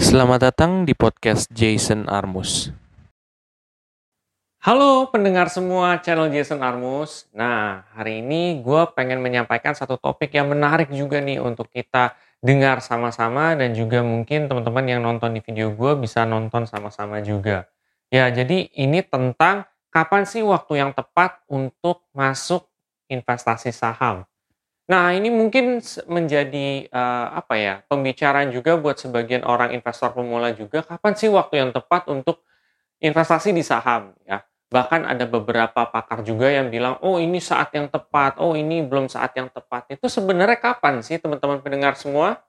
Selamat datang di podcast Jason Armus. Halo pendengar semua channel Jason Armus. Nah, hari ini gue pengen menyampaikan satu topik yang menarik juga nih untuk kita dengar sama-sama dan juga mungkin teman-teman yang nonton di video gue bisa nonton sama-sama juga. Ya, jadi ini tentang kapan sih waktu yang tepat untuk masuk investasi saham. Nah, ini mungkin menjadi uh, apa ya pembicaraan juga buat sebagian orang investor pemula juga. Kapan sih waktu yang tepat untuk investasi di saham? Ya, bahkan ada beberapa pakar juga yang bilang, oh ini saat yang tepat, oh ini belum saat yang tepat. Itu sebenarnya kapan sih teman-teman pendengar semua?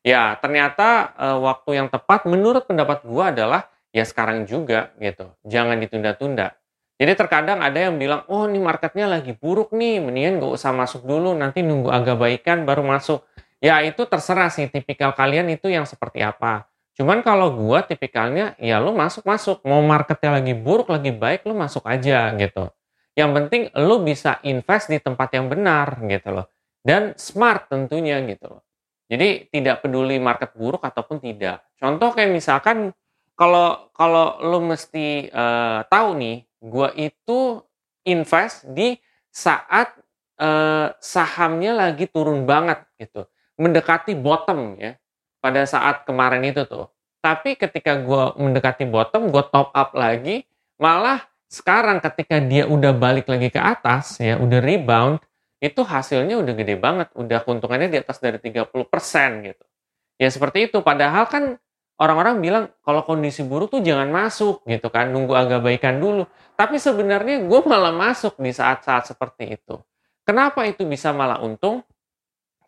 Ya, ternyata uh, waktu yang tepat menurut pendapat gua adalah ya sekarang juga gitu. Jangan ditunda-tunda. Jadi terkadang ada yang bilang, oh ini marketnya lagi buruk nih, mendingan gak usah masuk dulu, nanti nunggu agak baikan baru masuk. Ya itu terserah sih, tipikal kalian itu yang seperti apa. Cuman kalau gua tipikalnya, ya lu masuk-masuk. Mau marketnya lagi buruk, lagi baik, lu masuk aja gitu. Yang penting lu bisa invest di tempat yang benar gitu loh. Dan smart tentunya gitu loh. Jadi tidak peduli market buruk ataupun tidak. Contoh kayak misalkan kalau kalau lu mesti uh, tahu nih Gua itu invest di saat uh, sahamnya lagi turun banget gitu, mendekati bottom ya. Pada saat kemarin itu tuh. Tapi ketika gue mendekati bottom, gue top up lagi, malah sekarang ketika dia udah balik lagi ke atas ya, udah rebound, itu hasilnya udah gede banget, udah keuntungannya di atas dari 30% gitu. Ya seperti itu, padahal kan orang-orang bilang kalau kondisi buruk tuh jangan masuk gitu kan, nunggu agak baikan dulu. Tapi sebenarnya gue malah masuk di saat-saat seperti itu. Kenapa itu bisa malah untung?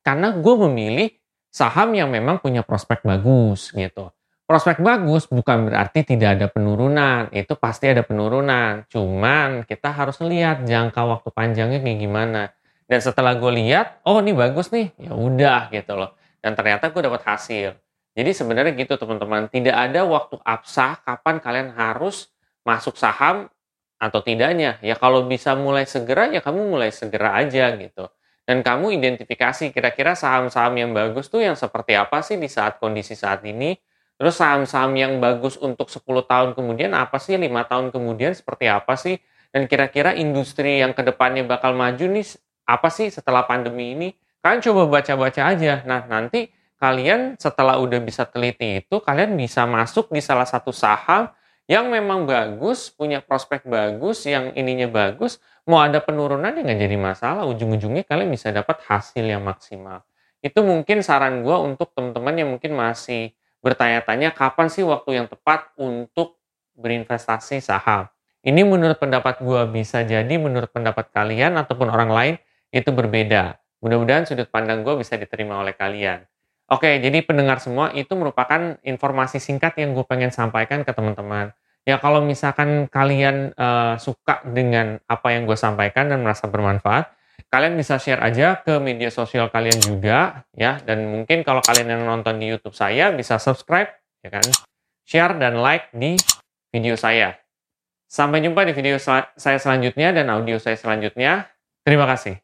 Karena gue memilih saham yang memang punya prospek bagus gitu. Prospek bagus bukan berarti tidak ada penurunan, itu pasti ada penurunan. Cuman kita harus lihat jangka waktu panjangnya kayak gimana. Dan setelah gue lihat, oh ini bagus nih, ya udah gitu loh. Dan ternyata gue dapat hasil. Jadi sebenarnya gitu teman-teman, tidak ada waktu absah kapan kalian harus masuk saham atau tidaknya. Ya kalau bisa mulai segera ya kamu mulai segera aja gitu. Dan kamu identifikasi kira-kira saham-saham yang bagus tuh yang seperti apa sih di saat kondisi saat ini. Terus saham-saham yang bagus untuk 10 tahun kemudian apa sih, lima tahun kemudian seperti apa sih? Dan kira-kira industri yang ke depannya bakal maju nih apa sih setelah pandemi ini? Kalian coba baca-baca aja. Nah nanti kalian setelah udah bisa teliti itu, kalian bisa masuk di salah satu saham yang memang bagus, punya prospek bagus, yang ininya bagus, mau ada penurunan ya nggak jadi masalah, ujung-ujungnya kalian bisa dapat hasil yang maksimal. Itu mungkin saran gue untuk teman-teman yang mungkin masih bertanya-tanya kapan sih waktu yang tepat untuk berinvestasi saham. Ini menurut pendapat gue bisa jadi menurut pendapat kalian ataupun orang lain itu berbeda. Mudah-mudahan sudut pandang gue bisa diterima oleh kalian. Oke, jadi pendengar semua itu merupakan informasi singkat yang gue pengen sampaikan ke teman-teman. Ya kalau misalkan kalian uh, suka dengan apa yang gue sampaikan dan merasa bermanfaat, kalian bisa share aja ke media sosial kalian juga ya. Dan mungkin kalau kalian yang nonton di YouTube saya bisa subscribe ya kan, share dan like di video saya. Sampai jumpa di video saya selanjutnya dan audio saya selanjutnya. Terima kasih.